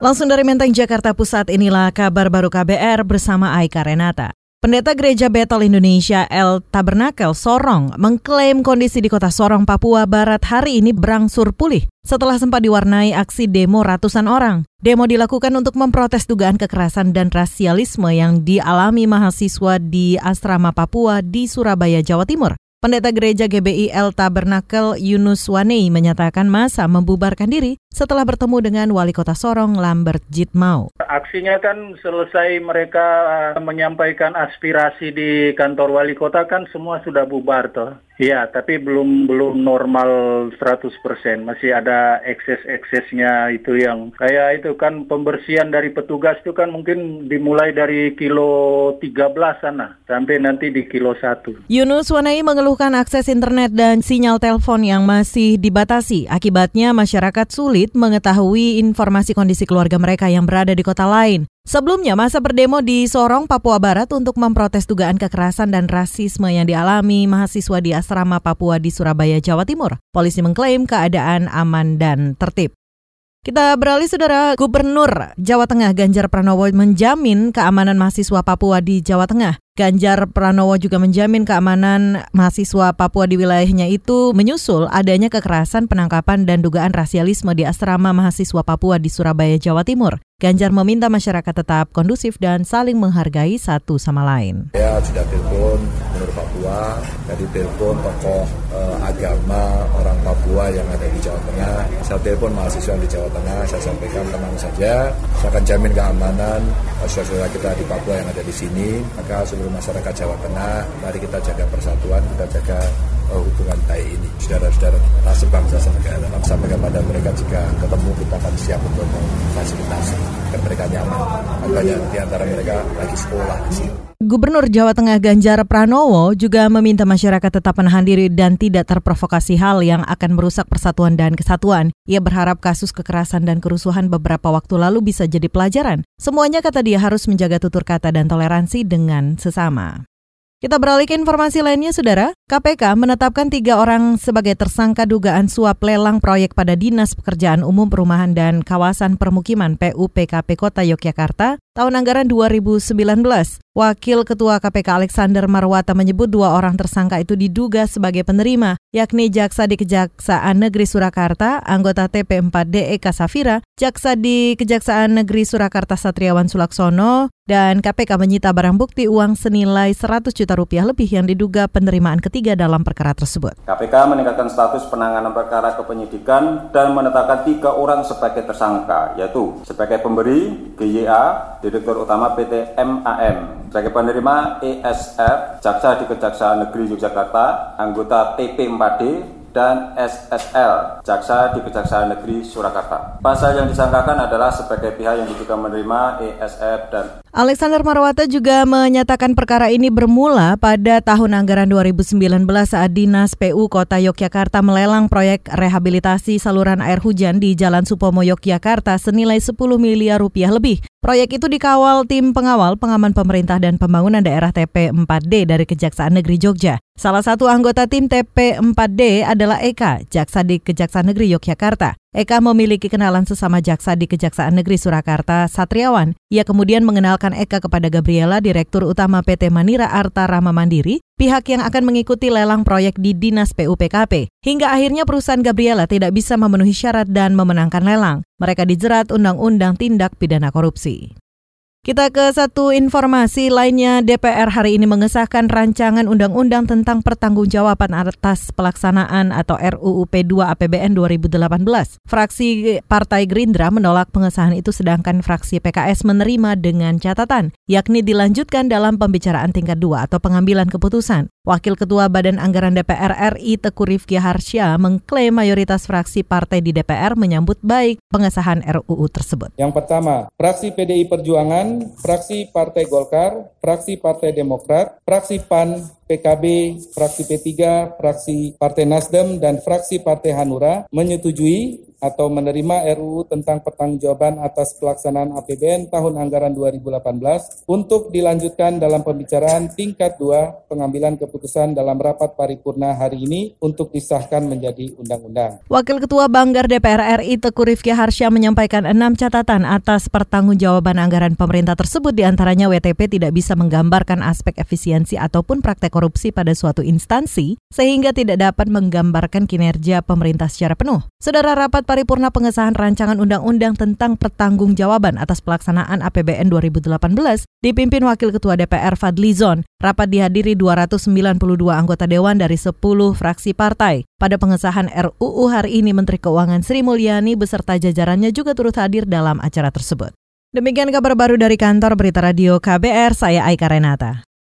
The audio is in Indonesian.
Langsung dari Menteng, Jakarta Pusat, inilah kabar baru KBR bersama Aika Renata. Pendeta Gereja Betel Indonesia El Tabernakel Sorong mengklaim kondisi di kota Sorong, Papua Barat hari ini berangsur pulih setelah sempat diwarnai aksi demo ratusan orang. Demo dilakukan untuk memprotes dugaan kekerasan dan rasialisme yang dialami mahasiswa di asrama Papua di Surabaya, Jawa Timur. Pendeta Gereja GBI El Tabernakel Yunus Wanei menyatakan masa membubarkan diri setelah bertemu dengan Wali Kota Sorong Lambert Jitmau. Aksinya kan selesai mereka eh, menyampaikan aspirasi di kantor Wali Kota kan semua sudah bubar toh. Iya, tapi belum belum normal 100%. Masih ada ekses-eksesnya itu yang kayak itu kan pembersihan dari petugas itu kan mungkin dimulai dari kilo 13 sana sampai nanti di kilo 1. Yunus Wanai mengeluhkan akses internet dan sinyal telepon yang masih dibatasi. Akibatnya masyarakat sulit mengetahui informasi kondisi keluarga mereka yang berada di kota lain. Sebelumnya, masa berdemo di Sorong, Papua Barat untuk memprotes dugaan kekerasan dan rasisme yang dialami mahasiswa di asrama Papua di Surabaya, Jawa Timur. Polisi mengklaim keadaan aman dan tertib. Kita beralih saudara Gubernur Jawa Tengah Ganjar Pranowo menjamin keamanan mahasiswa Papua di Jawa Tengah. Ganjar Pranowo juga menjamin keamanan mahasiswa Papua di wilayahnya itu menyusul adanya kekerasan, penangkapan, dan dugaan rasialisme di asrama mahasiswa Papua di Surabaya, Jawa Timur. Ganjar meminta masyarakat tetap kondusif dan saling menghargai satu sama lain. Ya sudah telepon Gubernur Papua, tadi telepon tokoh eh, agama orang Papua yang ada di Jawa Tengah. Saya telepon mahasiswa di Jawa Tengah, saya sampaikan tenang saja, saya akan jamin keamanan saudara kita di Papua yang ada di sini. Maka seluruh masyarakat Jawa Tengah, mari kita jaga persatuan, kita jaga uh, hubungan baik ini. Saudara-saudara kita sebangsa senegara, sampaikan kepada mereka jika ketemu kita akan siap untuk memfasilitasi agar mereka nyaman. Banyak di antara mereka lagi sekolah di sini. Gubernur Jawa Tengah Ganjar Pranowo juga meminta masyarakat tetap menahan diri dan tidak terprovokasi hal yang akan merusak persatuan dan kesatuan. Ia berharap kasus kekerasan dan kerusuhan beberapa waktu lalu bisa jadi pelajaran. Semuanya kata dia harus menjaga tutur kata dan toleransi dengan sesama. Kita beralih ke informasi lainnya, Saudara. KPK menetapkan tiga orang sebagai tersangka dugaan suap lelang proyek pada Dinas Pekerjaan Umum Perumahan dan Kawasan Permukiman PUPKP Kota Yogyakarta tahun anggaran 2019. Wakil Ketua KPK Alexander Marwata menyebut dua orang tersangka itu diduga sebagai penerima, yakni Jaksa di Kejaksaan Negeri Surakarta, anggota TP4D Eka Safira, Jaksa di Kejaksaan Negeri Surakarta Satriawan Sulaksono, dan KPK menyita barang bukti uang senilai 100 juta rupiah lebih yang diduga penerimaan ketiga dalam perkara tersebut. KPK meningkatkan status penanganan perkara kepenyidikan dan menetapkan tiga orang sebagai tersangka, yaitu sebagai pemberi GYA, Direktur Utama PT MAM, sebagai penerima ESR, Jaksa di Kejaksaan Negeri Yogyakarta, anggota TP4D, dan SSL, Jaksa di Kejaksaan Negeri Surakarta. Pasal yang disangkakan adalah sebagai pihak yang diduga menerima ESR dan Alexander Marwata juga menyatakan perkara ini bermula pada tahun anggaran 2019 saat Dinas PU Kota Yogyakarta melelang proyek rehabilitasi saluran air hujan di Jalan Supomo Yogyakarta senilai 10 miliar rupiah lebih. Proyek itu dikawal tim pengawal pengaman pemerintah dan pembangunan daerah TP4D dari Kejaksaan Negeri Jogja. Salah satu anggota tim TP4D adalah Eka, jaksa di Kejaksaan Negeri Yogyakarta. Eka memiliki kenalan sesama jaksa di Kejaksaan Negeri Surakarta, Satriawan. Ia kemudian mengenalkan Eka kepada Gabriela, Direktur Utama PT Manira Arta Rama Mandiri, pihak yang akan mengikuti lelang proyek di Dinas PUPKP. Hingga akhirnya perusahaan Gabriela tidak bisa memenuhi syarat dan memenangkan lelang. Mereka dijerat Undang-Undang Tindak Pidana Korupsi. Kita ke satu informasi lainnya, DPR hari ini mengesahkan rancangan undang-undang tentang pertanggungjawaban atas pelaksanaan atau RUU P2 APBN 2018. Fraksi Partai Gerindra menolak pengesahan itu sedangkan fraksi PKS menerima dengan catatan, yakni dilanjutkan dalam pembicaraan tingkat 2 atau pengambilan keputusan. Wakil Ketua Badan Anggaran DPR RI Teku Rifki Harsya mengklaim mayoritas fraksi partai di DPR menyambut baik pengesahan RUU tersebut. Yang pertama, fraksi PDI Perjuangan, fraksi Partai Golkar, fraksi Partai Demokrat, fraksi PAN, PKB, fraksi P3, fraksi Partai Nasdem, dan fraksi Partai Hanura menyetujui atau menerima RUU tentang pertanggungjawaban atas pelaksanaan APBN tahun anggaran 2018 untuk dilanjutkan dalam pembicaraan tingkat 2 pengambilan keputusan dalam rapat paripurna hari ini untuk disahkan menjadi undang-undang. Wakil Ketua Banggar DPR RI Teku Rifki Harsya menyampaikan enam catatan atas pertanggungjawaban anggaran pemerintah tersebut di antaranya WTP tidak bisa menggambarkan aspek efisiensi ataupun praktek korupsi pada suatu instansi sehingga tidak dapat menggambarkan kinerja pemerintah secara penuh. Saudara rapat paripurna pengesahan rancangan undang-undang tentang pertanggungjawaban atas pelaksanaan APBN 2018 dipimpin Wakil Ketua DPR Fadli Zon. Rapat dihadiri 292 anggota dewan dari 10 fraksi partai. Pada pengesahan RUU hari ini Menteri Keuangan Sri Mulyani beserta jajarannya juga turut hadir dalam acara tersebut. Demikian kabar baru dari kantor Berita Radio KBR, saya Aika Renata.